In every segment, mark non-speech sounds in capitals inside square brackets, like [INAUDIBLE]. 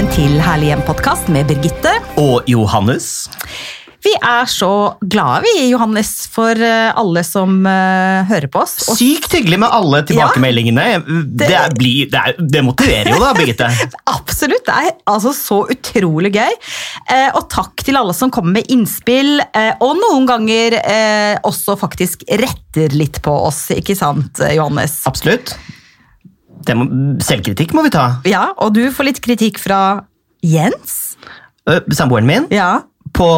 Velkommen til Herlig hjem-podkast med Birgitte. Og Johannes. Vi er så glade vi, Johannes, for eh, alle som uh, hører på oss. Og Sykt hyggelig med alle tilbakemeldingene. Det, det, blir- det, er, det motiverer jo, da, Birgitte. [LAUGHS] Absolutt. Det er altså så utrolig gøy. Uh, og takk til alle som kommer med innspill, uh, og noen ganger også faktisk retter litt på oss, ikke sant, Johannes? Absolutt. Må, selvkritikk må vi ta. Ja, og du får litt kritikk fra Jens. Uh, Samboeren min Ja. på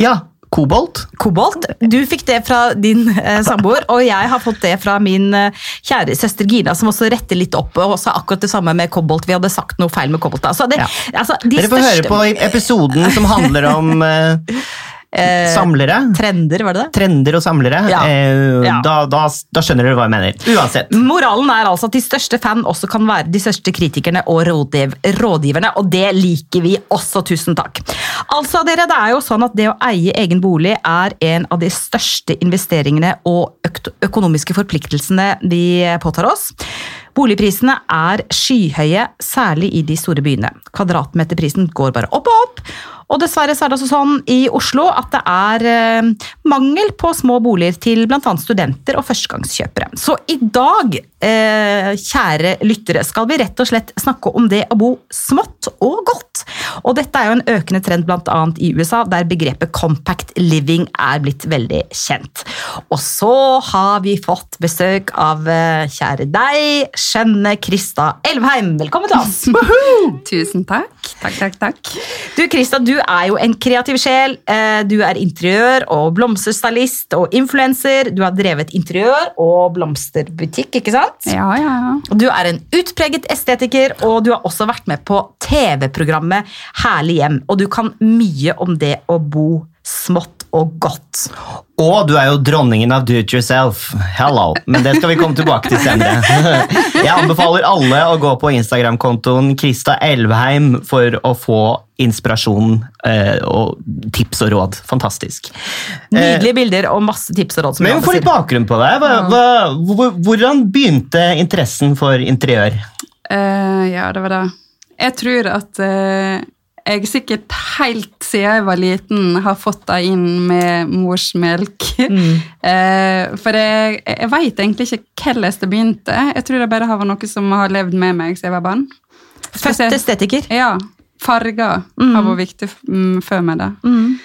Ja, kobolt. Kobolt. Du fikk det fra din eh, samboer, og jeg har fått det fra min eh, kjære søster Gina, som også retter litt opp, og sa akkurat det samme med kobolt. Vi hadde sagt noe feil med kobolt. Altså, det, Ja. altså, de Dere får høre på episoden som handler om eh, [LAUGHS] samlere. Trender, var det det? Trender og samlere. Ja. Eh, Ja. Da, da, da skjønner dere hva jeg mener. Uansett. Moralen er altså at de største fan også kan være de største kritikerne og rådgiv rådgiverne, og det liker vi også. Tusen takk. Altså, dere, det er jo sånn at det å eie egen bolig er en av de største investeringene og økonomiske forpliktelsene vi påtar oss. Boligprisene er skyhøye, særlig i de store byene. Kvadratmeterprisen går bare opp og opp. Og dessverre så er det også sånn i Oslo at det er eh, mangel på små boliger til bl.a. studenter og førstegangskjøpere. Så i dag, eh, kjære lyttere, skal vi rett og slett snakke om det å bo smått og godt. Og dette er jo en økende trend bl.a. i USA, der begrepet compact living er blitt veldig kjent. Og så har vi fått besøk av eh, kjære deg, skjønne Krista Elvheim. Velkommen til oss! [LAUGHS] Tusen takk. Takk, takk, takk. Du Krista, du er jo en kreativ sjel. Eh, Du er interiør- og blomsterstylist og influenser. Du har drevet interiør- og blomsterbutikk, ikke sant? Ja, ja, ja. Du er en utpreget estetiker, og du har også vært med på TV-programmet Herlig hjem. Og du kan mye om det å bo smått og godt. Og du er jo dronningen av do it yourself. Hello. Men det skal vi komme tilbake til senere. [LAUGHS] Jeg anbefaler alle å gå på Instagram-kontoen Krista Elvheim for å få inspirasjon eh, og tips og råd. Fantastisk. Nydelige bilder og masse tips og råd. som Men vi må få litt bakgrunn på hvor- hvordan begynte interessen for interiør? Uh, ja, det var det. Jeg tror at eh, jeg sikkert helt siden jeg var liten har fått det inn med morsmelk. Mm. [LAUGHS] for jeg, jeg veit egentlig ikke hvordan det begynte. Jeg tror det bare har vært noe som har levd med meg siden jeg var barn. Født estetiker. Ja. Farger har vært viktig for før meg. det. Mm.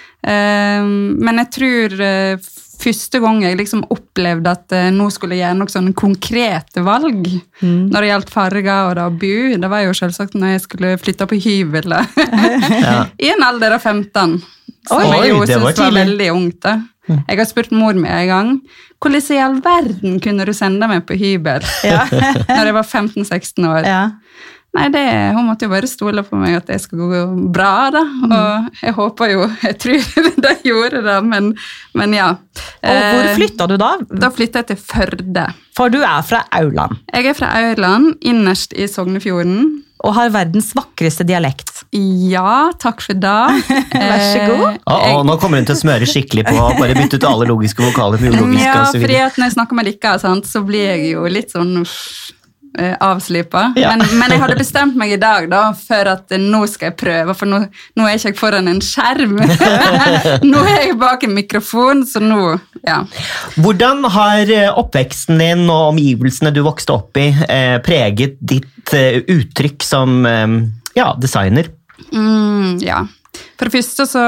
men jeg tror eh, første gang jeg liksom opplevde at eh, nå skulle jeg gjøre noen sånn konkrete valg når det gjaldt farger og da bu, det var jo selvsagt når jeg skulle flytte på hybel. [LAUGHS] ja. I en alder av 15. Som Oi, jeg jo det var var tidlig. veldig ungt. da. Jeg har spurt mor mi en gang hvordan i all verden kunne du sende meg på hybel Ja. [LAUGHS] når jeg var 15-16 år. ja. Nei, det, Hun måtte jo bare stole på meg at det skulle gå bra. da, Og jeg håper jo Jeg tror [LAUGHS] det gjorde det, men, men ja. Og hvor Eh, flytta du da? Da flytta jeg til Førde. For du er fra Auland Jeg er fra Aurland, innerst i Sognefjorden. og har verdens vakreste dialekt. Ja, takk for det. [LAUGHS] Vær så god. Eh, Å, å, nå kommer hun til å smøre skikkelig på og bare bytte ut alle logiske vokaler med [LAUGHS] ulogiske. Ja, og så fordi at når jeg snakker med dere, så blir jeg jo litt sånn avslipa. Ja. Men, men jeg hadde bestemt meg i dag da, for at eh, nå skal jeg prøve, for nå, nå er jeg ikke foran en skjerm. [LAUGHS] nå er jeg bak en mikrofon, så nå Ja. Hvordan har eh, oppveksten din og omgivelsene du vokste opp i, eh, preget ditt eh, uttrykk som eh, ja, designer? Mm, ja. For det første så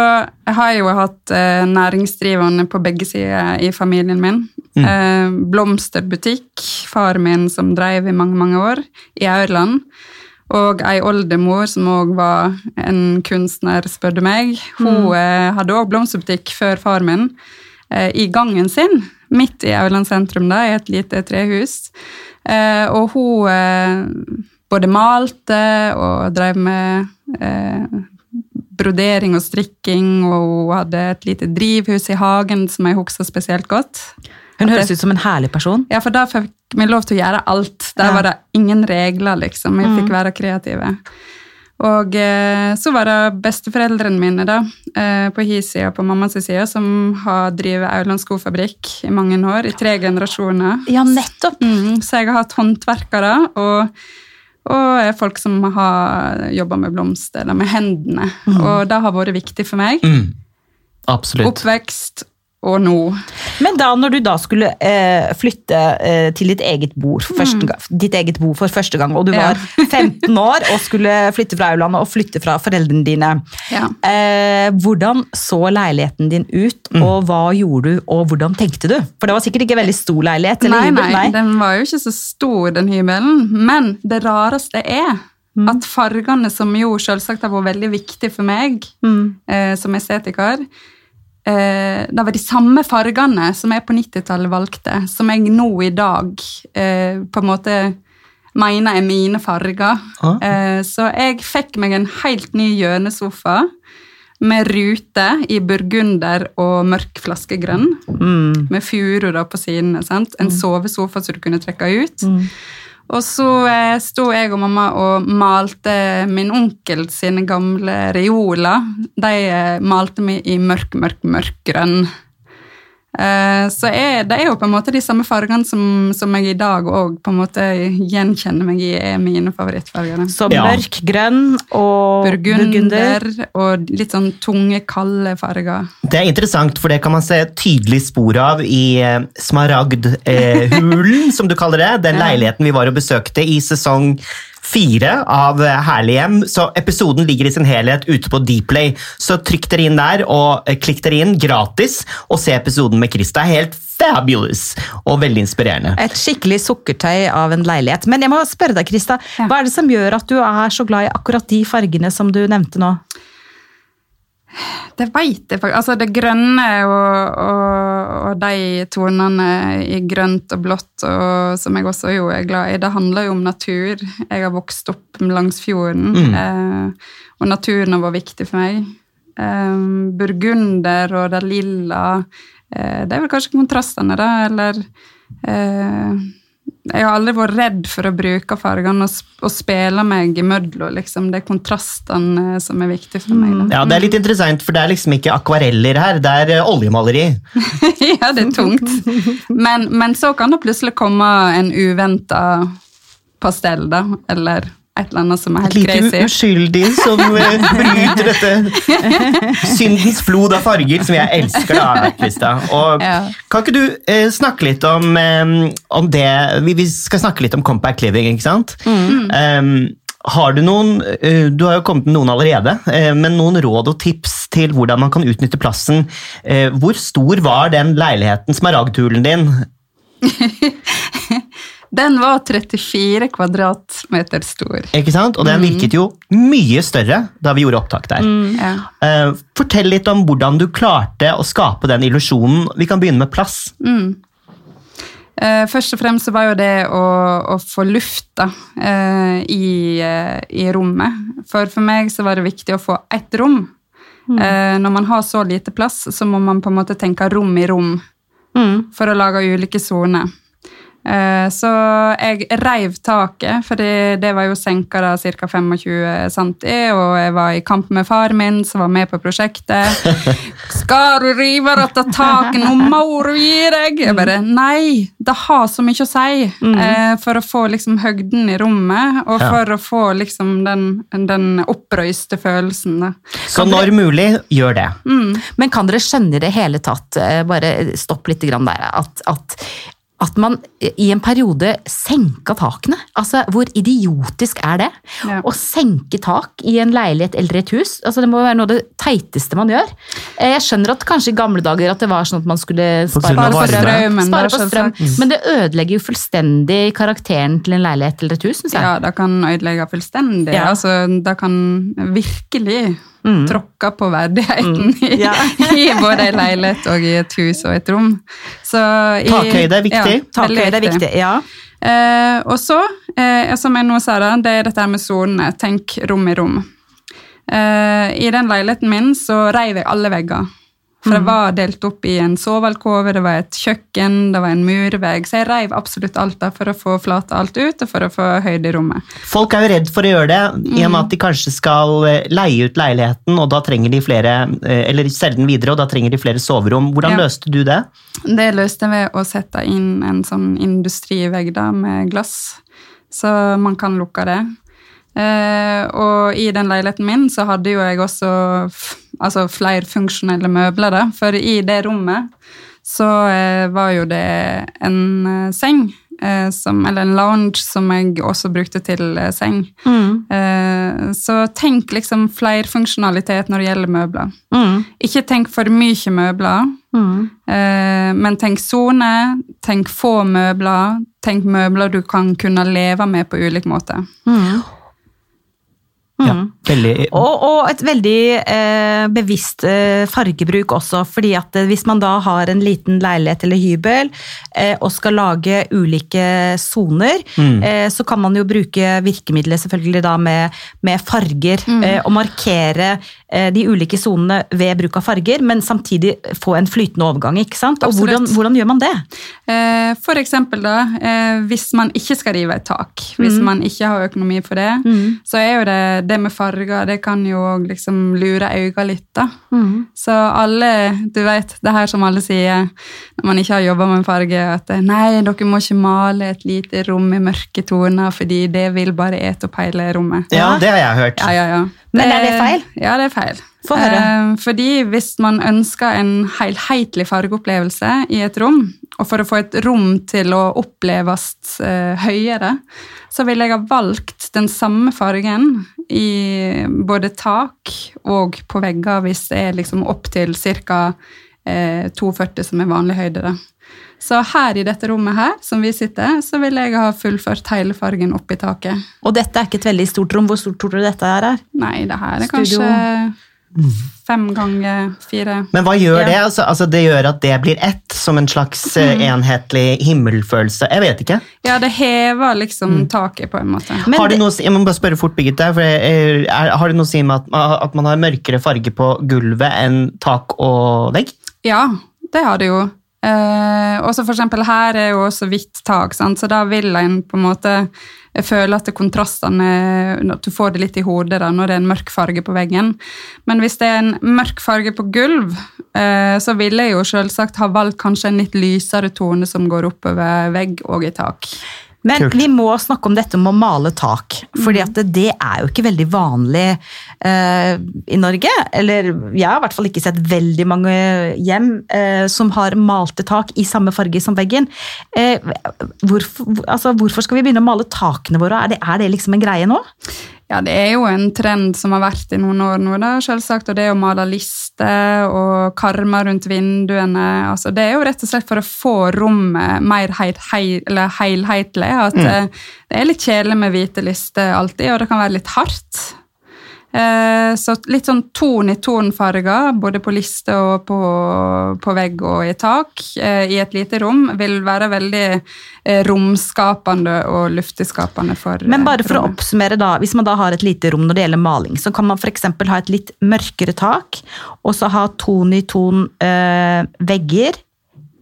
har jeg jo hatt eh, næringsdrivende på begge sider i familien min. Eh, blomsterbutikk, far min som drev i mange, mange år i Aurland. Og ei oldemor som òg var en kunstner, spør du meg. Hun eh, hadde òg blomsterbutikk før far min, eh, i gangen sin, midt i Aurland sentrum, da, i et lite trehus. Eh, og hun eh, både malte og drev med eh, brodering og strikking, og hun hadde et lite drivhus i hagen som jeg husker spesielt godt. Hun høres ut som en herlig person. Ja, for da fikk vi lov til å gjøre alt. Der Ja. var det ingen regler, liksom. Vi fikk være kreative. Og eh, så var det besteforeldrene mine da, eh, på hi side og på mammas side som har drevet Auland skofabrikk i mange år, i tre generasjoner. Ja, nettopp. Mm, så jeg har hatt håndverkere, og, og folk som har jobba med blomster, eller med hendene. Og det har vært viktig for meg. Mm. Absolutt. Oppvekst og nå. Men da når du da skulle eh, flytte eh, til ditt eget, første gang, ditt eget bo for første gang, og du Ja. [LAUGHS] var 15 år og skulle flytte fra Aulandet og flytte fra foreldrene dine, Ja. eh, hvordan så leiligheten din ut, og hva gjorde du, og hvordan tenkte du? For det var sikkert ikke veldig stor leilighet? Eller Nei, hybel, nei, den var jo ikke så stor, den hybelen. Men det rareste er at fargene, som jo selvsagt har vært veldig viktig for meg eh, som estetiker, eh, det var de samme fargene som jeg på 90-tallet valgte, som jeg nå i dag eh, på en måte mener er mine farger. Ah. Eh, så jeg fikk meg en helt ny hjørnesofa med rute i burgunder og mørk flaskegrønn Mm. med furu på sidene. En En sovesofa som du kunne trekke ut. Og så eh, sto jeg og mamma og malte min onkel sine gamle reoler. De eh, malte vi i mørk, mørk, mørk grønn. Eh, så er, det er jo på en måte de samme fargene som, som jeg i dag òg på en måte gjenkjenner meg i, er mine favorittfarger. Så Ja. mørk grønn og Burgunder og litt sånn tunge, kalde farger. Det er interessant, for det kan man se tydelig spor av i eh, Smaragdhulen, [LAUGHS] som du kaller det. Den leiligheten vi var og besøkte i sesong fire av Herlig hjem. Så episoden ligger i sin helhet ute på Dplay. Så trykk dere inn der og eh, klikk dere inn gratis og se episoden med Chris. Det er helt fabulous og veldig inspirerende. Et skikkelig sukkertøy av en leilighet. Men jeg må spørre deg, Krista, Ja. hva er det som gjør at du er så glad i akkurat de fargene som du nevnte nå? Det veit jeg faktisk. Altså det grønne og, og, og de tonene i grønt og blått, og, som jeg også jo er glad i, det handler jo om natur. Jeg har vokst opp langs fjorden, eh, og naturen har vært viktig for meg. Eh, burgunder og det lilla eh, Det er vel kanskje kontrastene, da, eller eh, jeg har aldri vært redd for å bruke fargene og, og spille meg imellom. Liksom. Det er kontrastene som er viktig for meg. Da. Ja, Det er litt interessant, for det er liksom ikke akvareller her, det er eh, oljemaleri. [LAUGHS] ja, det er tungt. Men, men så kan det plutselig komme en uventa pastell, da. Eller et eller annet som er Et helt lite crazy. uskyldig som eh, [LAUGHS] bryter dette syndens flod av farger, som jeg elsker. da, Krista. Og Ja. Kan ikke du eh, snakke litt om, eh, om det vi, skal snakke litt om compact living, ikke sant? Eh, har Du noen, eh, du har jo kommet med noen allerede, men noen råd og tips til hvordan man kan utnytte plassen. Hvor stor var den leiligheten, smaragdhulen din? [LAUGHS] Den var 34 kvadratmeter stor. ikke sant? Og den virket jo mye større da vi gjorde opptak der. Ja. Eh, fortell litt om hvordan du klarte å skape den illusjonen. Vi kan begynne med plass. Mm. først og fremst så var jo det å, å få lufta eh, i, eh, i rommet. For for meg så var det viktig å få ett rom. Eh, når man har så lite plass, så må man på en måte tenke rom i rom for å lage ulike soner. Eh, Så jeg reiv taket, for det, var jo senka da ca. 25 cm, og jeg var i kamp med far min, som var med på prosjektet. [LAUGHS] 'Skal du rive dette taket? Nå må du gi deg!' Jeg bare Nei, det har så mye å si eh, for å få liksom høgden i rommet, og Ja. for å få liksom den, den opprøyste følelsen. da. Så når mulig, gjør det. Men kan dere skjønne i det hele tatt, eh, bare stopp litt der, at, at, at man i en periode senka takene? Altså, Hvor idiotisk er det? Ja. Å senke tak i en leilighet eller et hus? Altså, Det må være noe av det teiteste man gjør. Eh, Jeg skjønner at kanskje i gamle dager at det var sånn at man skulle spare på strøm, spare på strøm. men det ødelegger jo fullstendig karakteren til en leilighet eller et hus, Synes jeg. Ja, det kan ødelegge fullstendig. Ja. Altså, det kan virkelig Mm. tråkka på verdigheten [LAUGHS] i, Ja. i både ei leilighet og i et hus og et rom. Så i, Takhøyde er viktig. Ja, Takhøyde er viktig. ja. Eh, og så, eh, som jeg nå sa, da, det er dette med sonene. Tenk rom i rom. Eh, I den leiligheten min så reiv jeg alle vegger. For det var delt opp i en sovealkove, det var et kjøkken, det var en murvegg. Så jeg reiv absolutt alt der for å få flate alt ut og for å få høyde i rommet. Folk er jo redd for å gjøre det, i og med at de kanskje skal eh, leie ut leiligheten, og da trenger de flere, eh, eller selge den videre, og da trenger de flere soverom. Hvordan Ja. løste du det? Det løste jeg ved å sette inn en sånn industrivegg da, med glass. så man kan lukke det. Eh, og i den leiligheten min så hadde jo jeg også altså flere funksjonelle møbler, da. For i det rommet så eh, var jo det en eh, seng. Eh, som, eller en lounge som jeg også brukte til seng. Eh, så tenk liksom flerfunksjonalitet når det gjelder møbler. Mm. Ikke tenk for mye møbler, eh, men tenk sone, tenk få møbler, tenk møbler du kan kunne leve med på ulik måte. Ja, veldig Og, og et veldig eh, bevisst eh, fargebruk også, fordi at eh, hvis man da har en liten leilighet eller hybel eh, og skal lage ulike soner, eh, så kan man jo bruke virkemidlet selvfølgelig da med, med farger eh, og markere de ulike sonene ved bruk av farger, men samtidig få en flytende overgang, ikke sant? Og hvordan, hvordan gjør man det? Eh, For eksempel da, eh, hvis man ikke skal rive et tak, hvis man ikke har økonomi for det, så er jo det, det med farger, det kan jo liksom lure øynene litt da. Så alle, du vet, det her som alle sier når man ikke har jobbet med farge, at eh, nei, dere må ikke male et lite rom i mørke toner, fordi det vil bare ete opp hele rommet. Ja, det har jeg hørt. Ja, ja, ja. Men er det feil? Ja, det er feil. Få høre. Eh, fordi hvis man ønsker en helhetlig fargeopplevelse i et rom, og for å få et rom til å oppleves eh, høyere, så ville jeg ha valgt den samme fargen i både tak og på vegger hvis det er liksom opp til ca. Eh, 2,40 som er vanlig høyde. Da. Så her i dette rommet her, som vi sitter, så vil jeg ha fullført hele fargen opp i taket. Og dette er ikke et veldig stort rom. Hvor stort tror du dette her er? Nei, det her er Studio. kanskje fem ganger fire. Men hva gjør Ja. det? Altså, altså, det gjør at det blir ett, som en slags mm. enhetlig himmelfølelse? Jeg vet ikke. Ja, det hever liksom taket på en måte. Men har det det- noe, jeg må bare spørre fort, Birgitte. For jeg, er, har det noe å si med at, at man har mørkere farge på gulvet enn tak og vegg? Ja, det har det jo. Eh, også for eksempel her er jo også hvitt tak, sant? så da vil en på en måte føle at kontrastene At du får det litt i hodet da, når det er en mørk farge på veggen. Men hvis det er en mørk farge på gulv, eh, så ville jeg jo selvsagt ha valgt kanskje en litt lysere tone som går oppover vegg og i tak. Men Kult. vi må snakke om dette med å male tak, fordi at det, er jo ikke veldig vanlig uh, i Norge. Eller jeg har i hvert fall ikke sett veldig mange hjem uh, som har malte tak i samme farge som veggen. Uh, hvorfor, altså, hvorfor skal vi begynne å male takene våre? Er det, er det liksom en greie nå? Ja, det er jo en trend som har vært i noen år nå, da, selvsagt. Og det å male lister og karmer rundt vinduene. Altså, det er jo rett og slett for å få rommet mer heit, heil, eller helhetlig. At mm. det er litt kjedelig med hvite lister alltid, og det kan være litt hardt. Eh, så litt sånn ton i ton-farger, både på liste og på, på vegg og i tak, eh, i et lite rom, vil være veldig eh, romskapende og lufteskapende for Men bare for å oppsummere, da, hvis man da har et lite rom når det gjelder maling, så kan man f.eks. ha et litt mørkere tak, og så ha ton i ton eh, vegger,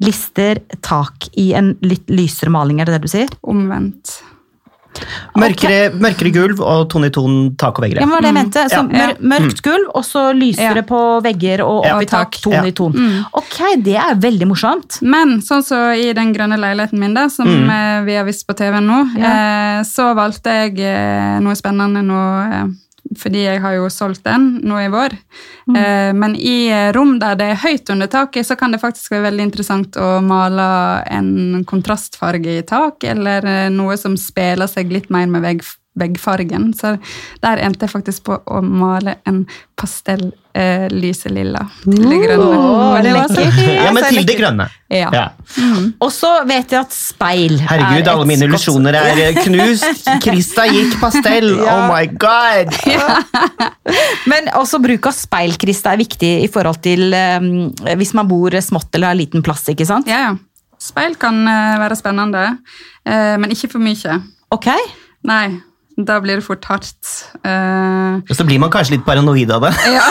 lister, tak i en litt lysere maling, er det det du sier? Omvendt. Mørkere, mørkere gulv og ton i ton tak og vegger. Ja, men var det jeg mente. Så Ja. mør mørkt gulv, og så lysere Ja. på vegger og Ja, opp i tak, Tone ton Ja. i ton. Ok, det er veldig morsomt. Men sånn så i den grønne leiligheten min, da, som mm. vi har vist på TV nå, eh, så valgte jeg eh, noe spennende nå, eh, fordi jeg har jo solgt den nå i vår. Eh, men i eh, rom der det er høyt under taket, så kan det faktisk være veldig interessant å male en kontrastfarge i tak, eller eh, noe som speler seg litt mer med vegg, veggfargen. Så der endte jeg faktisk på å male en pastell eh, lyselilla til det grønne. Oh, det var så Ja, men til det grønne. Ja. Ja. Og så vet jeg at speil Herregud, er alle mine illusjoner er eh, knust. [LAUGHS] Krista gikk pastell. [LAUGHS] Ja. Oh my god! Men også bruk av speil, Krista, er viktig i forhold til um, hvis man bor smått eller har liten plass, ikke sant? Ja, ja. Speil kan uh, være spennende, uh, men ikke for mye. Ok? Nei, da blir det fort hardt. Uh, Og så blir man kanskje litt paranoid av det. [LAUGHS] ja.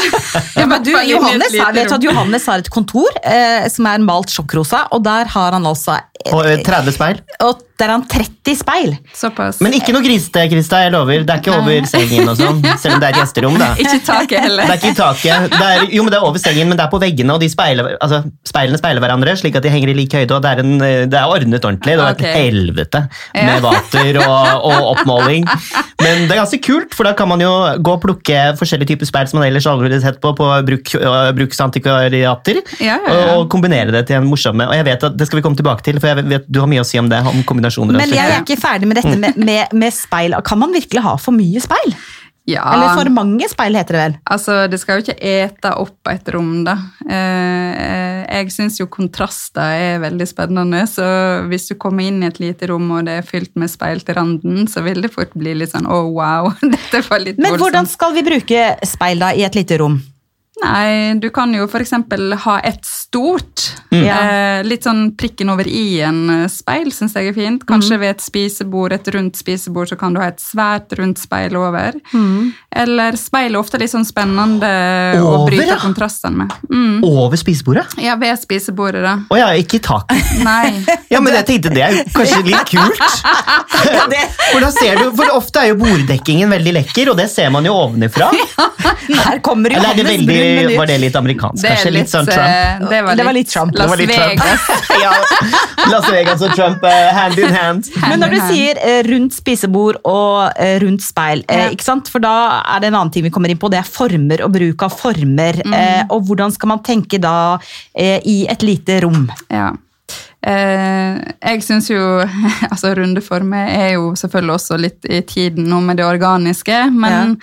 Ja, men du, et Johannes, har, vet du at Johannes har et kontor eh, som er malt sjokkrosa, og der har han altså Og eh, 30 speil. Og der er han 30 speil. Såpass. Men ikke noe grisete, Krista. Jeg lover. Det er ikke over sengen og sånn. [LAUGHS] Selv om det er et gjesterom, da. Ikke taket Det heller. er ikke taket. Det er, jo, men det er over sengen, men det er på veggene, og de speiler, altså, speilene speiler hverandre, slik at de henger i lik høyde, og det er, en, det er ordnet ordentlig. Det er Ok. et helvete Ja. med vater og, og [LAUGHS] oppmåling. Men det er ganske kult, for da kan man jo gå og plukke forskjellige typer speil som man ellers aldri ville sett på på bruk, bruksantikvariater, Ja, ja, ja. og kombinere det til en morsom Og jeg vet at det skal vi komme tilbake til, for jeg vet du har mye å si om det, om kombinasjoner. Men jeg er ikke ferdig med dette med, med, med speil. Kan man virkelig ha for mye speil? Ja. Eller for mange speil, heter det vel? Altså, det skal jo ikke ete opp et rom, da. Eh, jeg syns jo kontraster er veldig spennende, så hvis du kommer inn i et lite rom og det er fylt med speil til randen, så vil det fort bli litt sånn å, wow, [LAUGHS] dette var litt Men voldsomt. hvordan skal vi bruke speil da i et lite rom? Nei, du kan jo f.eks. ha et stort, Mm. eh, litt sånn prikken over i-en-speil, syns jeg er fint. Mm. Kanskje ved et spisebord, et rundt spisebord, så kan du ha et svært rundt speil over. Mm. Eller speil er ofte litt sånn spennende å bryte ja. kontrastene med. Mm. Over spisebordet? Ja, ved spisebordet, da. Å ja, ikke i taket. [LAUGHS] Ja, men jeg tenkte det er kanskje litt [LAUGHS] kult. For, da ser du, for ofte er jo borddekkingen veldig lekker, og det ser man jo ovenifra. [LAUGHS] Her kommer er Johannes Brun med var det litt amerikansk? Det er Kanskje litt sånn eh, Trump? Det var Det var litt, litt Trump. Det Las var litt Trump. Vegas. [LAUGHS] ja, Las Vegas og Trump eh, hand in hand. Men når du Hand sier eh, rundt spisebord og rundt speil, Ja. ikke sant? for da er det en annen ting vi kommer inn på, det er former og bruk av former. Mm. Og hvordan skal man tenke da i et lite rom? Ja. Eh, jeg syns jo [LAUGHS] altså Rundeformer er jo selvfølgelig også litt i tiden nå med det organiske, men,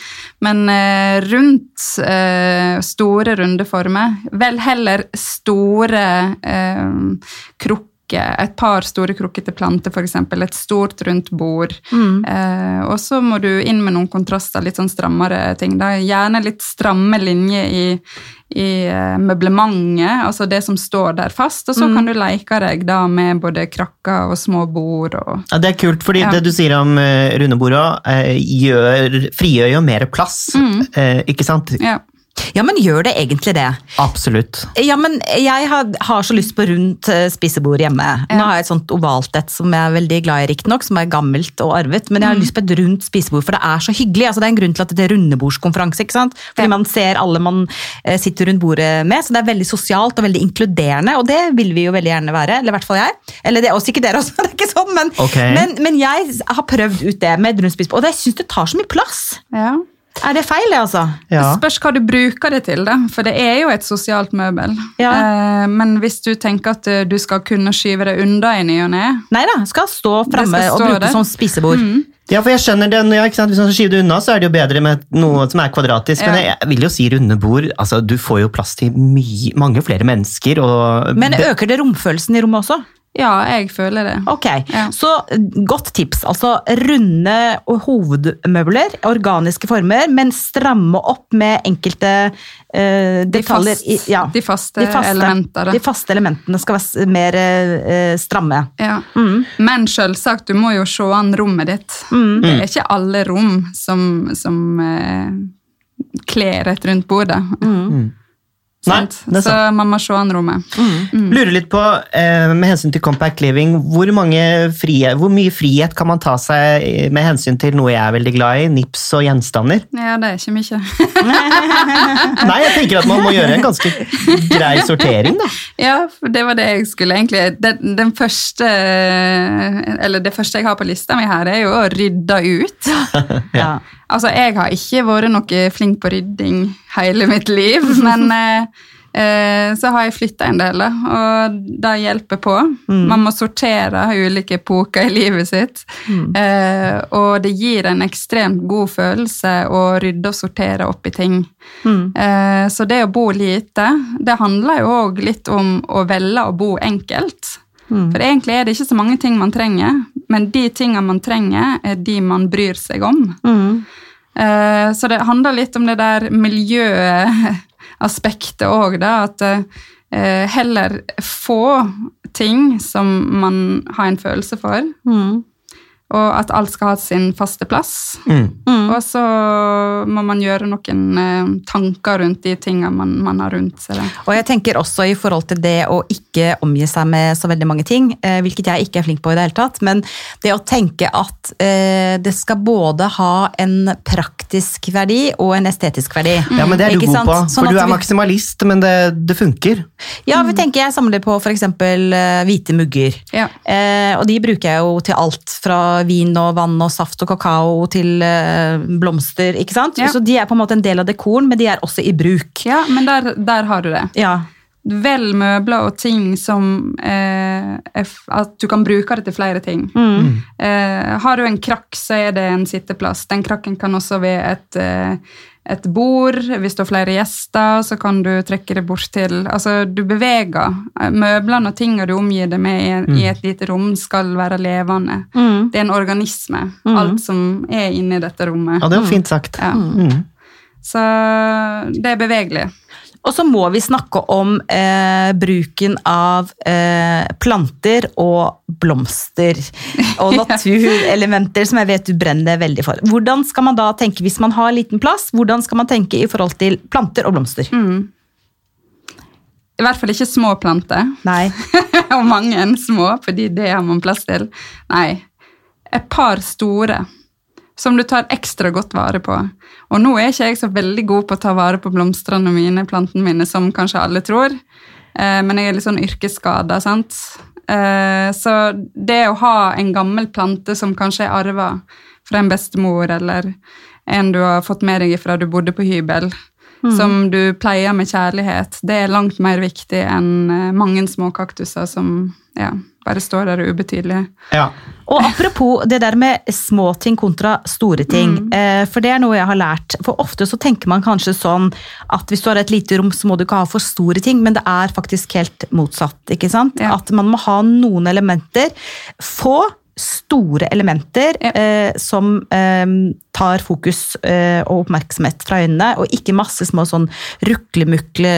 men eh, rundt eh, store rundeformer Vel heller store eh, krukker. Et par store krukkete planter, f.eks. Et stort, rundt bord. Eh, og så må du inn med noen kontraster, litt sånn strammere ting. Da. Gjerne litt stramme linjer i, i eh, møblementet, altså det som står der fast. Og så kan du leke deg da med både krakker og små bord. Og, Ja, det er kult, fordi Ja. det du sier om rundebordet, eh, gjør, frigjør jo mer plass. eh, ikke sant? ja. Ja, men gjør det egentlig det? Absolutt. Ja, men jeg har, har så lyst på rundt eh, spisebord hjemme. Nå har jeg et sånt ovalt et som jeg er veldig glad i, riktignok, som er gammelt og arvet, men jeg har lyst på et rundt spisebord, for det er så hyggelig. Altså, det er en grunn til at det er rundebordskonferanse, ikke sant? Fordi Ja. man ser alle man eh, sitter rundt bordet med, så det er veldig sosialt og veldig inkluderende, og det vil vi jo veldig gjerne være, eller i hvert fall jeg. Eller det er også ikke dere også, [LAUGHS] det er ikke sånn, men, okay. men, men jeg har prøvd ut det med et rundt spisebord, og jeg synes det tar så mye plass. ja. Er det feil, altså? Ja. Det spørs hva du bruker det til, da. For det er jo et sosialt møbel. Ja. Eh, men hvis du tenker at eh, du skal kunne skyve det unna i ny og ne Nei da, skal stå framme og bruke det som spisebord. Ja, for jeg skjønner det. ja, ikke sant? Hvis man skyver det unna, så er det jo bedre med noe som er kvadratisk. Men Ja. jeg vil jo si runde bord. Altså, du får jo plass til mye, mange flere mennesker. Og Men øker det romfølelsen i rommet også? Ja, jeg føler det. Ok, Ja. så eh, godt tips. Altså runde hovedmøbler, organiske former, men stramme opp med enkelte eh, De, detaljer. fast, i- ja, de, faste elementer. Da. De faste elementene skal være mer uh, stramme. Ja. Mm. Men selvsagt, du må jo se an rommet ditt. Mm. Det er ikke alle rom som, som uh, kler et rundt bordet. Mm. Nei, Sant? Så man må se an rommet. Lurer litt på, eh, med hensyn til compact living, hvor, mange frie, hvor mye frihet kan man ta seg eh, med hensyn til noe jeg er veldig glad i, nips og gjenstander? Ja, det er ikke mye. [LAUGHS] [LAUGHS] Nei, jeg tenker at man må gjøre en ganske grei sortering, da. Ja, for det var det jeg skulle egentlig Den, den første Eller det første jeg har på lista mi her, er jo å rydde ut. [LAUGHS] Ja. Altså, jeg har ikke vært noe flink på rydding hele mitt liv, [LAUGHS] men eh, eh, så har jeg flytta en del, og det hjelper på. Man må sortere ulike epoker i livet sitt, eh, og det gir en ekstremt god følelse å rydde og sortere opp i ting. Eh, så det å bo lite, det handler jo òg litt om å velge å bo enkelt. For egentlig er det ikke så mange ting man trenger, men de tingene man trenger, er de man bryr seg om. Eh, Så det handler litt om det der miljøaspektet òg, da. At eh, heller få ting som man har en følelse for. Og at alt skal ha sin faste plass. Mm. Og så må man gjøre noen eh, tanker rundt de tingene man, man har rundt seg. Og jeg tenker også i forhold til det å ikke omgi seg med så veldig mange ting, eh, hvilket jeg ikke er flink på i det hele tatt, men det å tenke at eh, det skal både ha en praktisk verdi og en estetisk verdi. Ja, men det er du Ikke god sant? på, Sånn for du er vi- maksimalist, men det, det funker. Ja, vi tenker jeg samler på eh, hvite mugger. Ja. Eh, og de bruker jeg jo til alt, fra vin og vann og saft og kakao til eh, blomster, ikke sant? Ja. Så de er på en måte en del av dekoren, men de er også i bruk. Ja, men der, der har du det. Ja. Vel møbler og ting som eh, er f- At du kan bruke det til flere ting. Mm. Eh, har du en krakk, så er det en sitteplass. Den krakken kan også være et, eh, et bord. Hvis du har flere gjester, så kan du trekke det bort til Altså, du beveger. Eh, Møblene og tingene du omgir deg med i, i et lite rom, skal være levende. Mm. Det er en organisme, alt som er inni dette rommet. Ja, det var fint sagt. Ja. Mm. Så det er bevegelig. Og så må vi snakke om eh, bruken av eh, planter og blomster. Og [LAUGHS] naturelementer, som jeg vet du brenner veldig for. Hvordan skal man da tenke hvis man har liten plass? Hvordan skal man tenke i forhold til planter og blomster? I hvert fall ikke små planter. Nei. [LAUGHS] og mange små, fordi det har man plass til. Nei, et par store som du tar ekstra godt vare på. Og nå er ikke jeg så veldig god på å ta vare på blomstene mine, plantene mine, som kanskje alle tror. Eh, men jeg er litt sånn yrkesskada, sant. Eh, så det å ha en gammel plante som kanskje er arva fra en bestemor, eller en du har fått med deg fra du bodde på hybel, som du pleier med kjærlighet, det er langt mer viktig enn eh, mange små kaktuser som ja, bare står der og ubetydelig. Ja. Og apropos det der med små ting kontra store ting. Eh, for det er noe jeg har lært. For ofte så tenker man kanskje sånn at hvis du har et lite rom, så må du ikke ha for store ting, men det er faktisk helt motsatt. ikke sant? Ja. At man må ha noen elementer. Få store elementer Ja. eh, som eh, tar fokus eh, og oppmerksomhet fra øynene, og ikke masse små sånn ruklemukle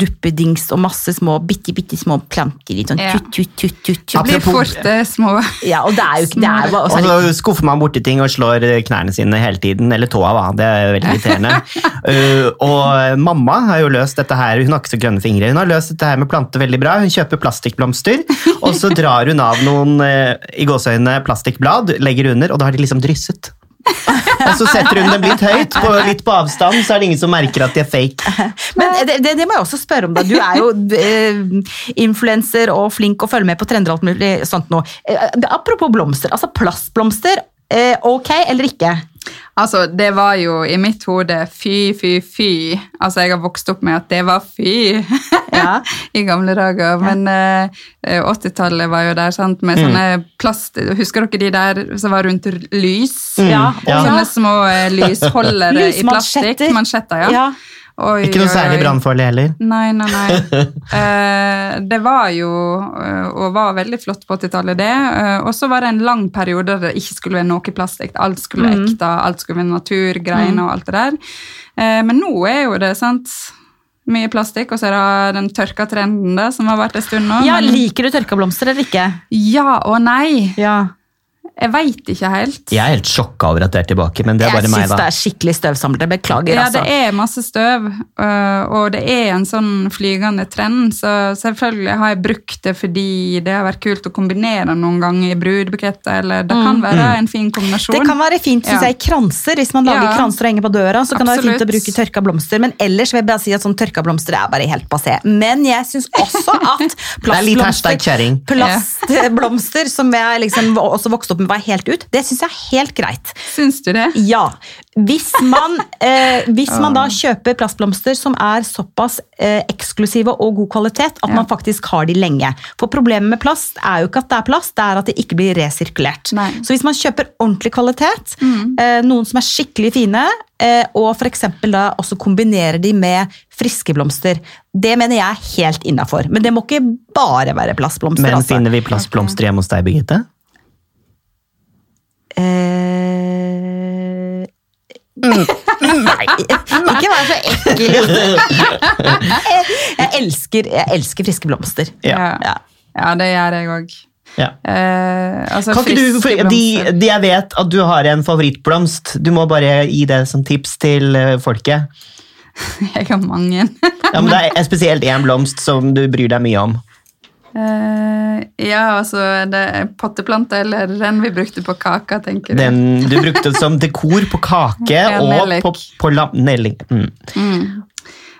duppedings og masse små bitte, bitte små planter. Litt sånn ja. tut, tut, tut, tut, tutt. Det blir fort små [LAUGHS] Ja, og det er jo ikke det er bare, Og så skuffer man borti ting og slår knærne sine hele tiden, eller tåa, da. Det er veldig [LAUGHS] irriterende. Uh, og mamma har jo løst dette her, hun har ikke så grønne fingre, hun har løst dette her med planter veldig bra. Hun kjøper plastikkblomster, og så drar hun av noen uh, i gåseøynene plastikkblad, legger under, og da har de liksom drysset. [LAUGHS] Og så setter hun dem litt høyt, på, litt på avstand, så er det ingen som merker at de er fake. [LAUGHS] Men det, det, det må jeg også spørre om. da. Du er jo eh, influenser og flink å følge med på trender og alt mulig sånt nå. Eh, apropos blomster. altså Plastblomster, eh, ok eller ikke? Altså, det var jo i mitt hode fy, fy, fy. Altså, jeg har vokst opp med at det var fy [LAUGHS] Ja. i gamle dager. Men eh, 80-tallet var jo der, sant, med sånne plast... Husker dere de der som var rundt lys? Ja, ja. Sånne små eh, lysholdere i plastikk. Mansjetter, ja. Ja. Oi, Ikke noe oi, særlig brannfarlig heller. Nei, nei, nei. [LAUGHS] Eh, det var jo, eh, og var veldig flott på 80-tallet, det. Eh, og så var det en lang periode der det ikke skulle være noe plastikk. Alt skulle være ekte, alt skulle være naturgreiene og alt det der. Eh, men nå er jo det sant, mye plastikk, og så er det den tørka trenden der, som har vært en stund nå. Ja, men, Liker du tørka blomster eller ikke? ja og nei. Ja. Jeg veit ikke helt. Jeg er helt sjokka over at det er tilbake, men det er Jeg bare meg, syns det er skikkelig støvsamlere. Beklager, Ja, altså. det er masse støv, øh, og det er en sånn flygende trend, så selvfølgelig har jeg brukt det fordi det har vært kult å kombinere noen ganger i brudebuketter, eller det kan være en fin kombinasjon. Mm. Det kan være fint synes jeg, i kranser. Hvis man lager Ja. kranser og henger på døra, så kan det være fint å bruke tørka blomster. Men ellers vil jeg bare si at sånn tørka blomster er bare helt passé. Men jeg syns også at [LAUGHS] er kjerring. plastblomster, som jeg liksom også vokste opp med, var helt ut, det syns jeg er helt greit. Syns du det? Ja. Hvis man, [LAUGHS] eh, hvis man da kjøper plastblomster som er såpass eh, eksklusive og god kvalitet at Ja. man faktisk har de lenge. For problemet med plast er jo ikke at det er plast, det er at det ikke blir resirkulert. Nei. Så hvis man kjøper ordentlig kvalitet, eh, noen som er skikkelig fine, eh, og f.eks. da også kombinerer de med friske blomster, det mener jeg er helt innafor. Men det må ikke bare være plastblomster. Men altså. finner vi plastblomster hjemme hos deg, Birgitte? Eh... Nei, [LAUGHS] ikke vær så ekkel. jeg, elsker, jeg elsker friske blomster. Ja. Ja. Ja, det gjør jeg òg. Ja. Eh, altså Kan ikke du, for, de, de jeg vet at du har en favorittblomst. Du må bare gi det som tips til eh, folket. [LAUGHS] Jeg har mange. Ja, men Det er spesielt én blomst som du bryr deg mye om. Eh, ja, altså det er potteplante eller den vi brukte på kaka, tenker du? Den du brukte som dekor på kake Ja, og på, på lam... Nellik. Mm.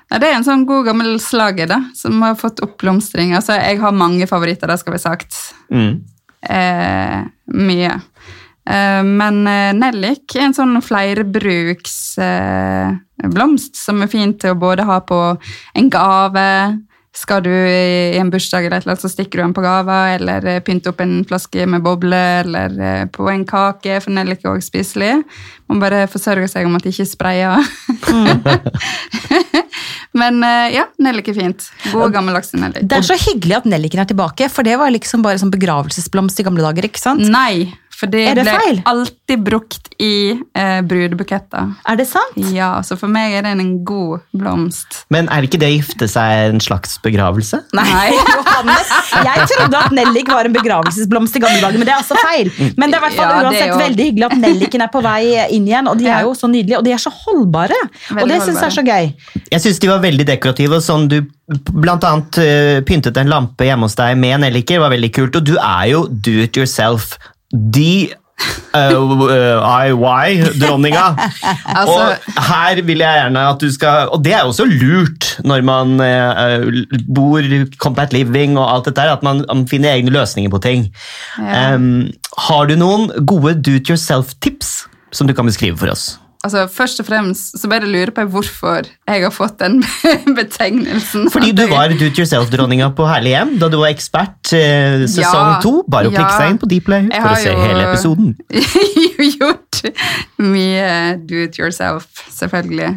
Ja, det er en sånn god gammel slager da, som har fått oppblomstring. Altså, jeg har mange favoritter, det skal vi sagt. Mm. Uh, mye. Uh, men nellik er en sånn flerbruksblomst blomst som er fint til å både ha på en gave. Skal du i en bursdag eller et eller annet, så stikker du den på gava, eller pynter pynte opp en flaske med bobler, eller eh, på en kake, for nellik er også spiselig. Man bare forsørger seg om at det ikke sprayer. [LAUGHS] Men eh, ja, nellik er fint. God gammeldags nellik. Det er så hyggelig at nelliken er tilbake, for det var liksom bare sånn begravelsesblomst i gamle dager. ikke sant? Nei, for det, det ble feil? alltid brukt i eh, brudebuketter. Er det sant? Ja, så for meg er det en god blomst. Men er ikke det å gifte seg en slags begravelse? Nei, [LAUGHS] Johannes. Jeg trodde at nellik var en begravelsesblomst i gamle dager, men det er altså feil. Men det er i hvert fall Ja, uansett jo- veldig hyggelig at nelliken er på vei inn igjen, og de er jo så nydelige, og de er så holdbare. og det syns jeg er så gøy. Jeg syns de var veldig dekorative. og sånn Du blant annet uh, pyntet en lampe hjemme hos deg med nelliker. var veldig kult, Og du er jo do it yourself. De IY-dronninga. [LAUGHS] Altså- og her vil jeg gjerne at du skal Og det er jo også lurt når man uh, bor Compact Living og alt dette her, at man, man finner egne løsninger på ting. Ja. Um, har du noen gode do it yourself-tips som du kan beskrive for oss? Altså, Først og fremst så bare lurer på hvorfor jeg har fått den [LAUGHS] betegnelsen. Fordi du var do it yourself-dronninga på Herlig hjem da du var ekspert eh, sesong Ja, to. Bare å klikke seg inn på Dplay for å se jo- hele episoden. Jeg [LAUGHS] jo gjort mye do it yourself, selvfølgelig.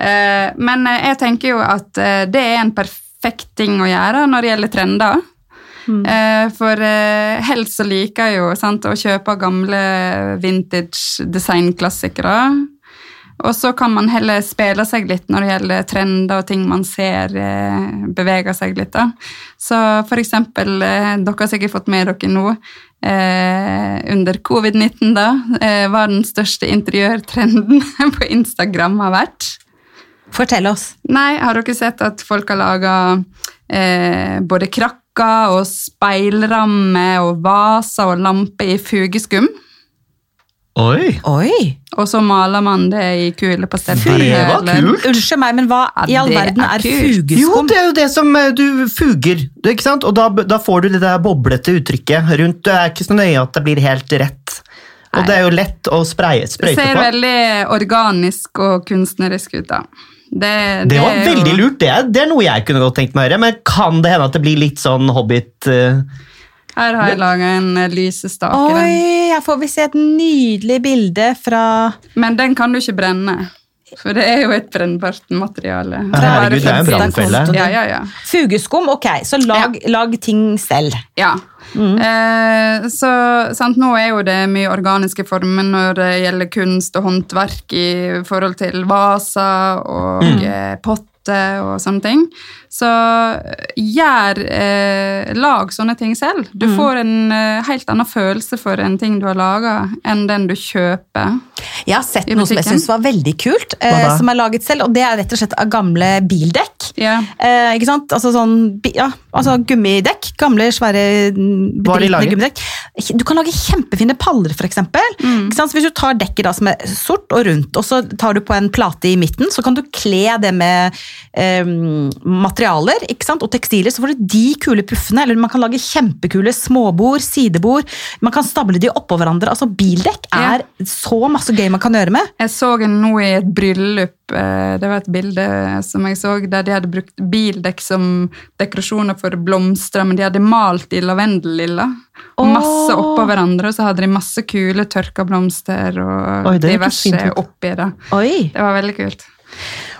Eh, Men eh, jeg tenker jo at eh, det er en perfekt ting å gjøre når det gjelder trender. Eh, For eh, helst så liker jeg jo sant, å kjøpe gamle vintage designklassikere. Og så kan man heller spille seg litt når det gjelder trender og ting man ser eh, beveger seg litt. da. Så for eksempel, eh, dere har sikkert fått med dere nå, eh, under covid-19 da, eh, hva den største interiørtrenden [LAUGHS] på Instagram har vært. Fortell oss. Nei, har dere sett at folk har laga eh, både krakker og speilrammer og vaser og lamper i fugeskum? Oi! Oi! Og så maler man det i kule pastellfarger. Det var kult. Unnskyld meg, men hva Ja, i all verden er er fugeskum? Jo, det er jo det som eh, du fuger, ikke sant? Og da, da får du det der boblete uttrykket rundt. Det er ikke så nøye at det blir helt rett. Og Nei. det er jo lett å spreie, Det ser på. veldig organisk og kunstnerisk ut, da. Det, Det var veldig jo- lurt. Det er, det er noe jeg kunne godt tenkt meg å gjøre. Men kan det hende at det blir litt sånn Hobbit eh, Her har jeg laga en eh, lysestake. Oi, her får vi se et nydelig bilde fra Men den kan du ikke brenne. For det er jo et brennbart materiale. Herregud, det er en Fra brannfelle. Ja, ja, ja. Fugeskum, ok, så lag, lag ting selv. ja. Eh, så sant, Nå er jo det mye organiske former når det gjelder kunst og håndverk i forhold til vaser og eh, potter og sånne ting. Så gjør eh, Lag sånne ting selv. Du får en eh, helt annen følelse for en ting du har laga, enn den du kjøper. Jeg har sett noe som jeg syns var veldig kult, eh, som er laget selv, og det er rett og slett av gamle bildekk. Yeah. Eh, ikke sant? Altså sånn, ja, altså gummidekk. Gamle, svære mm, Hva har de bedritne laget? gummidekk. Du kan lage kjempefine paller, for eksempel. Ikke sant? Så hvis du tar dekket da, som er sort og rundt, og så tar du på en plate i midten, så kan du kle det med eh, materialer ikke sant? og tekstiler, så får du de kule puffene. Eller man kan lage kjempekule småbord, sidebord. Man kan stable de oppå hverandre. Altså, bildekk Ja. er så masse gøy man kan gjøre med. Jeg så en nå i et bryllup, eh, det var et bilde som jeg så, der de hadde brukt bildekk som dekorasjoner for blomster, men de hadde malt i lavendellilla. Og masse oppå hverandre, og så hadde de masse kule tørka blomster og Oi, diverse oppi det. Oi! Det var veldig kult.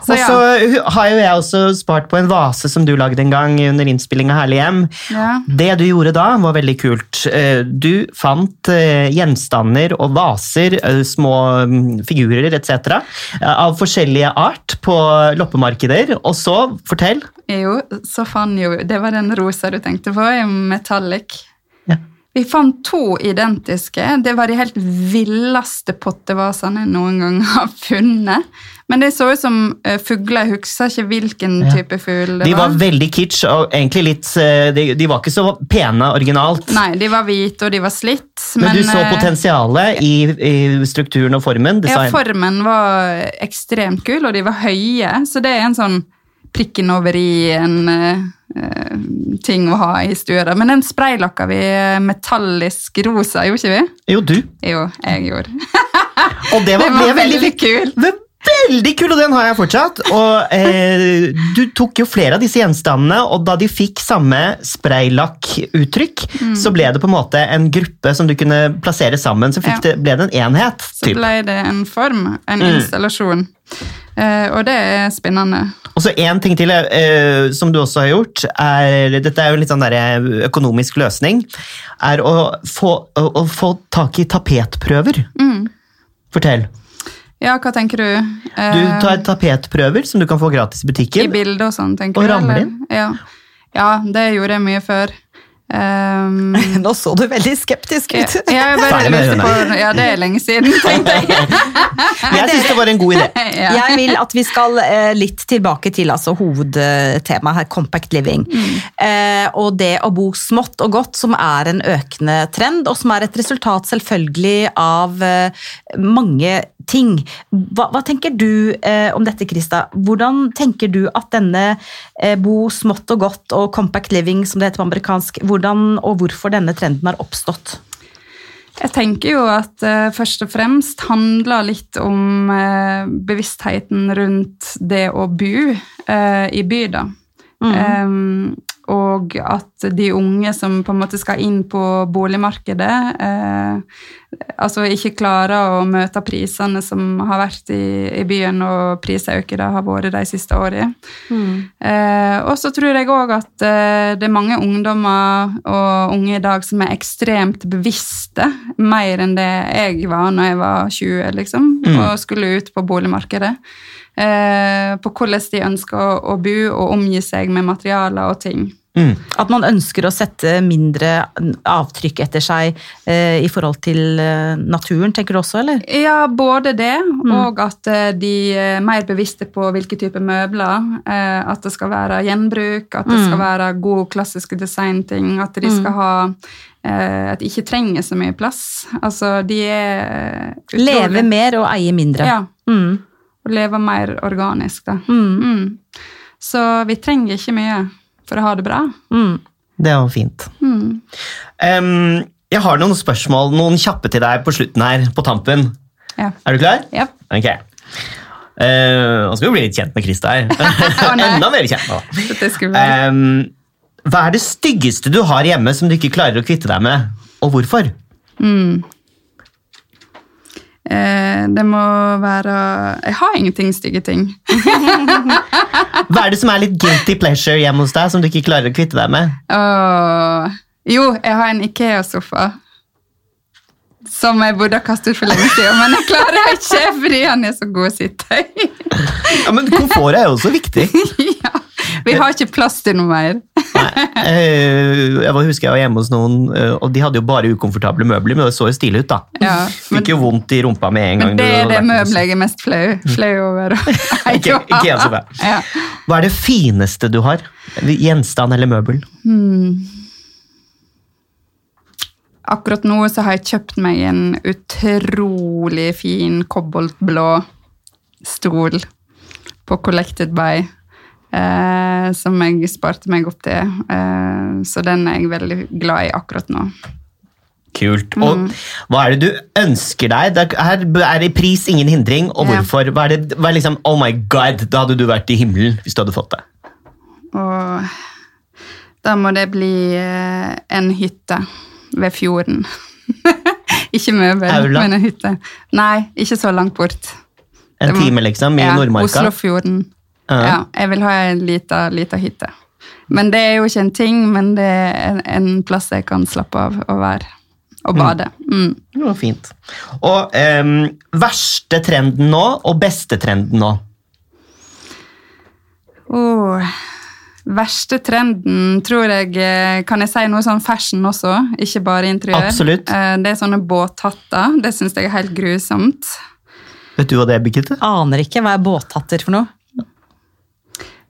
Så Og ja. så har jo jeg også spart på en vase som du lagde en gang under innspilling av Herlig hjem. ja. Det du gjorde da, var veldig kult. Eh, Du fant eh, gjenstander og vaser, eh, små mm, figurer etc. eh, av forskjellige art på loppemarkeder. Og så, fortell Jo, så fant jo Det var den rosa du tenkte på, metallic. Vi fant to identiske. Det var de helt villeste pottevasene jeg noen gang har funnet. Men det så ut som uh, fugler. Jeg husker ikke hvilken Ja. type fugl det var. De var. veldig kitsch, og egentlig litt eh, De, de var ikke så pene originalt. Nei, de var hvite, og de var slitt. Men, du så eh, potensialet i, i strukturen og formen. Ja, formen var ekstremt kul, og de var høye, så det er en sånn prikken over i en eh, eh, ting å ha i stua. Men den spraylakka vi metallisk rosa, gjorde ikke vi? Jo, du. Jo, jeg gjorde. Og det var, [LAUGHS] det var veldig, veldig kul. Veldig kul, og den har jeg fortsatt. Og eh, Du tok jo flere av disse gjenstandene, og da de fikk samme spraylakkuttrykk, Mm. så ble det på en måte en gruppe som du kunne plassere sammen. Så Ja. det, ble det en enhet. Så ble det en form, en Mm. installasjon. Eh, og det er spennende. Og så en ting til eh, som du også har gjort, er, dette er jo en litt sånn der økonomisk løsning, er å få, å, å få tak i tapetprøver. Mm. Fortell. Ja, hva tenker du? Du Eh, tar tapetprøver som du kan få gratis i butikken. I bildet og sånn, tenker Og du? rammer ramler inn? Ja. ja, det gjorde jeg mye før. Um, [LAUGHS] Nå så du veldig skeptisk ja, ut. jeg bare med på, ja, det er lenge siden, tenkte jeg. [LAUGHS] Jeg syns det var en god idé. [LAUGHS] Ja. Jeg vil at vi skal eh, litt tilbake til altså, hovedtemaet her, compact living. Eh, og det å bo smått og godt, som er en økende trend, og som er et resultat selvfølgelig av eh, mange ting. Hva, hva tenker du eh, om dette, Krista? Hvordan tenker du at denne eh, bo smått og godt og compact living, som det heter på amerikansk, hvordan og hvorfor denne trenden har oppstått? Jeg tenker jo at eh, først og fremst handler litt om eh, bevisstheten rundt det å bo eh, i by, da. Em, og at de unge som på en måte skal inn på boligmarkedet, eh, altså ikke klarer å møte prisene som har vært i, i byen, og prisøkene har vært de siste årene. Eh, og så tror jeg òg at eh, det er mange ungdommer og unge i dag som er ekstremt bevisste, mer enn det jeg var når jeg var 20, liksom, og skulle ut på boligmarkedet. Eh, på hvordan de ønsker å, å bo og omgi seg med materialer og ting. Mm. At man ønsker å sette mindre avtrykk etter seg eh, i forhold til eh, naturen, tenker du også, eller? Ja, både det, og at eh, de er mer bevisste på hvilke typer møbler. eh, At det skal være gjenbruk, at det skal være gode klassiske designting. At de skal ha eh, At de ikke trenger så mye plass. Altså, de er utrolig- Leve mer og eie mindre. Ja, Mm. og leve mer organisk, da. Mm. Mm. Så vi trenger ikke mye for å ha det bra. Mm. Det var fint. Mm. Um, jeg har noen spørsmål, noen kjappe til deg på slutten her, på tampen. Ja. Er du klar? Ja. Ok. Eh, Nå skal vi bli litt kjent med Krista her. [LAUGHS] Enda mer kjent nå. Um, hva er det styggeste du har hjemme som du ikke klarer å kvitte deg med, og hvorfor? Eh, det må være Jeg har ingenting stygge ting. [LAUGHS] Hva er det som er litt guilty pleasure hjemme hos deg som du ikke klarer å kvitte deg med? Åh, jo, jeg har en Ikea-sofa. Som jeg burde ha kastet for lenge siden, men jeg klarer ikke fordi han er så god å sitte i. Ja, men Komfort er jo også viktig. [LAUGHS] ja, vi har ikke plass til noe mer. Nei, eh, jeg husker jeg var hjemme hos noen, eh, og de hadde jo bare ukomfortable møbler, men det så jo stilig ut. da. Ja, men, Fikk jo vondt i rumpa med en gang. men det er det møbelet jeg er mest flau, flau over. [LAUGHS] Ikke- ikke jeg. Ja. Hva er det fineste du har? Gjenstand eller møbel? Akkurat nå så har jeg kjøpt meg en utrolig fin koboltblå stol på Collected by. Eh, som jeg sparte meg opp til. Eh, så den er jeg veldig glad i akkurat nå. Kult. Mm. Og hva er det du ønsker deg? Er- Her er det pris, ingen hindring. Og hvorfor? Hva er det, hva er liksom, oh my god, da hadde du vært i himmelen hvis du hadde fått det. Og da må det bli eh, en hytte ved fjorden. [LAUGHS] ikke møbel, Aula? men en hytte. Nei, ikke så langt bort. En må- time, liksom, i ja, Nordmarka. Oslofjorden. Ja. Ja, jeg vil ha ei lita, hytte. Men det er jo ikke en ting, men det er en, en plass jeg kan slappe av og være. Og bade. Mm. Det var fint. Og um, verste trenden nå, og beste trenden nå? Oh, Verste trenden tror jeg eh, Kan jeg si noe sånn fashion også? Ikke bare interiør. Absolutt. Eh, Det er sånne båthatter. Det syns jeg er helt grusomt. Vet du hva det er, Birgitte? Aner ikke hva er båthatter for noe.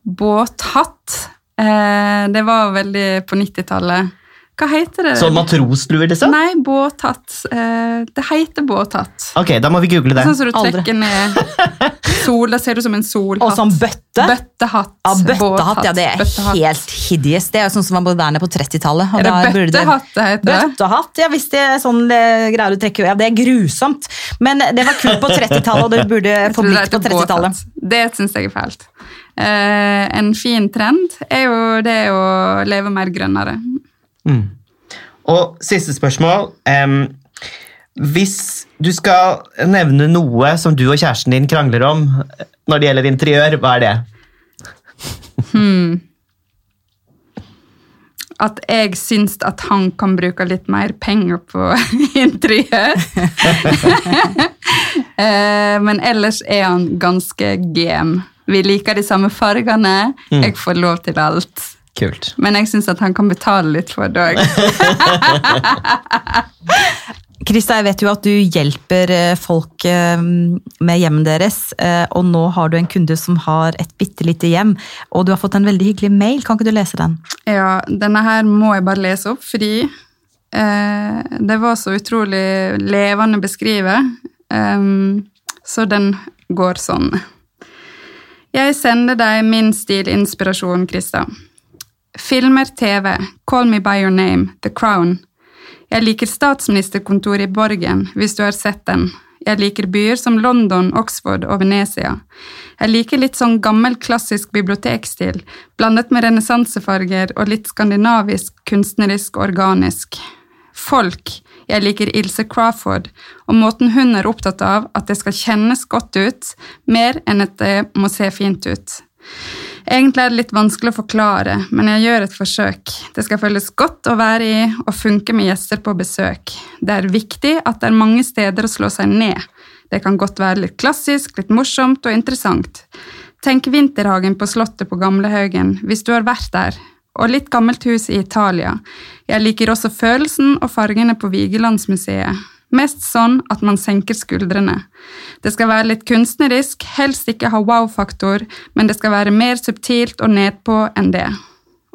Båthatt. Eh, det var veldig på 90-tallet. Hva heter det? Sånn matrosluer, liksom? Nei, båthatt. Eh, det heter båthatt. Ok, da må vi google det. Sånn som du Aldri. trekker ned [LAUGHS] sol. Da ser du som en solhatt. Og sånn bøtte. Bøttehatt. Ja, bøttehatt, ja, det er bøttehatt. helt hideous. Det er jo sånn som var moderne på 30-tallet. Er det bøttehatt det heter? Bøttehatt, ja, hvis det er sånn det greier du trekker Ja, det er grusomt. Men det var kult på 30-tallet, og det burde Jeg få tror det blitt på 30-tallet. Det syns jeg er fælt. Eh, en fin trend er jo det å leve mer grønnere. Mm. Og siste spørsmål. Um, hvis du skal nevne noe som du og kjæresten din krangler om når det gjelder interiør, hva er det? At jeg syns at han kan bruke litt mer penger på [LAUGHS] interiør. [LAUGHS] Eh, Men ellers er han ganske game. Vi liker de samme fargene. Jeg får lov til alt. Kult. Men jeg syns at han kan betale litt for det òg. Krista, [LAUGHS] jeg vet jo at du hjelper eh, folk eh, med hjemmet deres, eh, og nå har du en kunde som har et bitte lite hjem, og du har fått en veldig hyggelig mail. Kan ikke du lese den? Ja, denne her må jeg bare lese opp, fordi eh, det var så utrolig levende beskrevet. Um, så den går sånn. Jeg sender deg min stilinspirasjon, Krista. Filmer, TV, Call Me By Your Name, The Crown. Jeg liker statsministerkontoret i Borgen, hvis du har sett den. Jeg liker byer som London, Oxford og Venezia. Jeg liker litt sånn gammel, klassisk bibliotekstil, blandet med renessansefarger og litt skandinavisk, kunstnerisk og organisk. Folk. Jeg liker Ilse Crawford, og måten hun er opptatt av at det skal kjennes godt ut, mer enn at det må se fint ut. Egentlig er det litt vanskelig å forklare, men jeg gjør et forsøk. Det skal føles godt å være i og funke med gjester på besøk. Det er viktig at det er mange steder å slå seg ned. Det kan godt være litt klassisk, litt morsomt og interessant. Tenk Vinterhagen på Slottet på Gamlehaugen, hvis du har vært der. Og litt gammelt hus i Italia. Jeg liker også følelsen og fargene på Vigelandsmuseet. Mest sånn at man senker skuldrene. Det skal være litt kunstnerisk, helst ikke ha wow-faktor, men det skal være mer subtilt og nedpå enn det.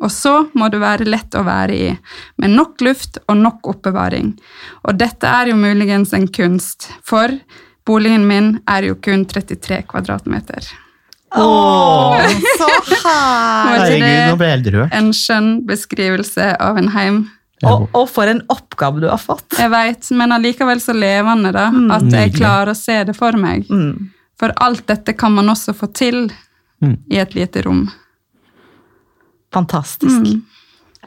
Og så må det være lett å være i, med nok luft og nok oppbevaring. Og dette er jo muligens en kunst, for boligen min er jo kun 33 kvadratmeter. Åh, Så herlig! herregud, nå ble jeg helt rørt. en skjønn beskrivelse av en heim? Og, og for en oppgave du har fått. Jeg vet, men allikevel så levende da, at jeg Nydelig. klarer å se det for meg. Mm. For alt dette kan man også få til Mm. i et lite rom. Fantastisk.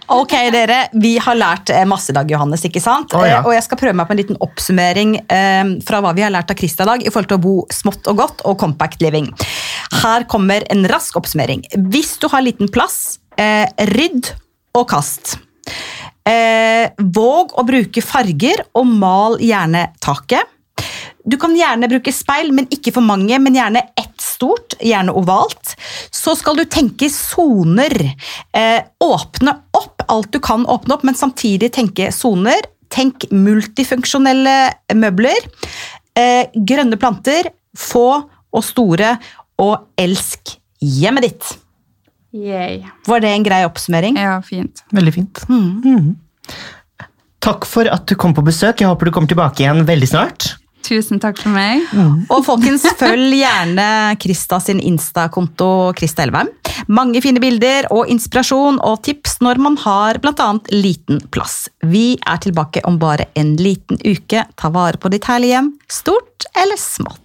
Ok, dere. Vi har lært eh, masse i dag, Johannes. ikke sant? Oh, ja. Eh, Og jeg skal prøve meg på en liten oppsummering eh, fra hva vi har lært av Krista i dag i forhold til å bo smått og godt og compact living. Her kommer en rask oppsummering. Hvis du har liten plass, eh, rydd og kast. Eh, våg å bruke farger, og mal gjerne taket. Du kan gjerne bruke speil, men ikke for mange, men gjerne ett stort, gjerne ovalt. Så skal du tenke soner. Eh, åpne opp alt du kan åpne opp, men samtidig tenke soner. Tenk multifunksjonelle møbler. Eh, grønne planter, få og store, og elsk hjemmet ditt. Yay. Var det en grei oppsummering? Ja, fint. Veldig fint. Mhm. Takk for at du kom på besøk. Jeg håper du kommer tilbake igjen veldig snart. Tusen takk for meg. Og folkens, følg gjerne Krista sin Insta-konto Krista Elvheim. Mange fine bilder og inspirasjon og tips når man har bl.a. liten plass. Vi er tilbake om bare en liten uke. Ta vare på ditt herlige hjem, stort eller smått.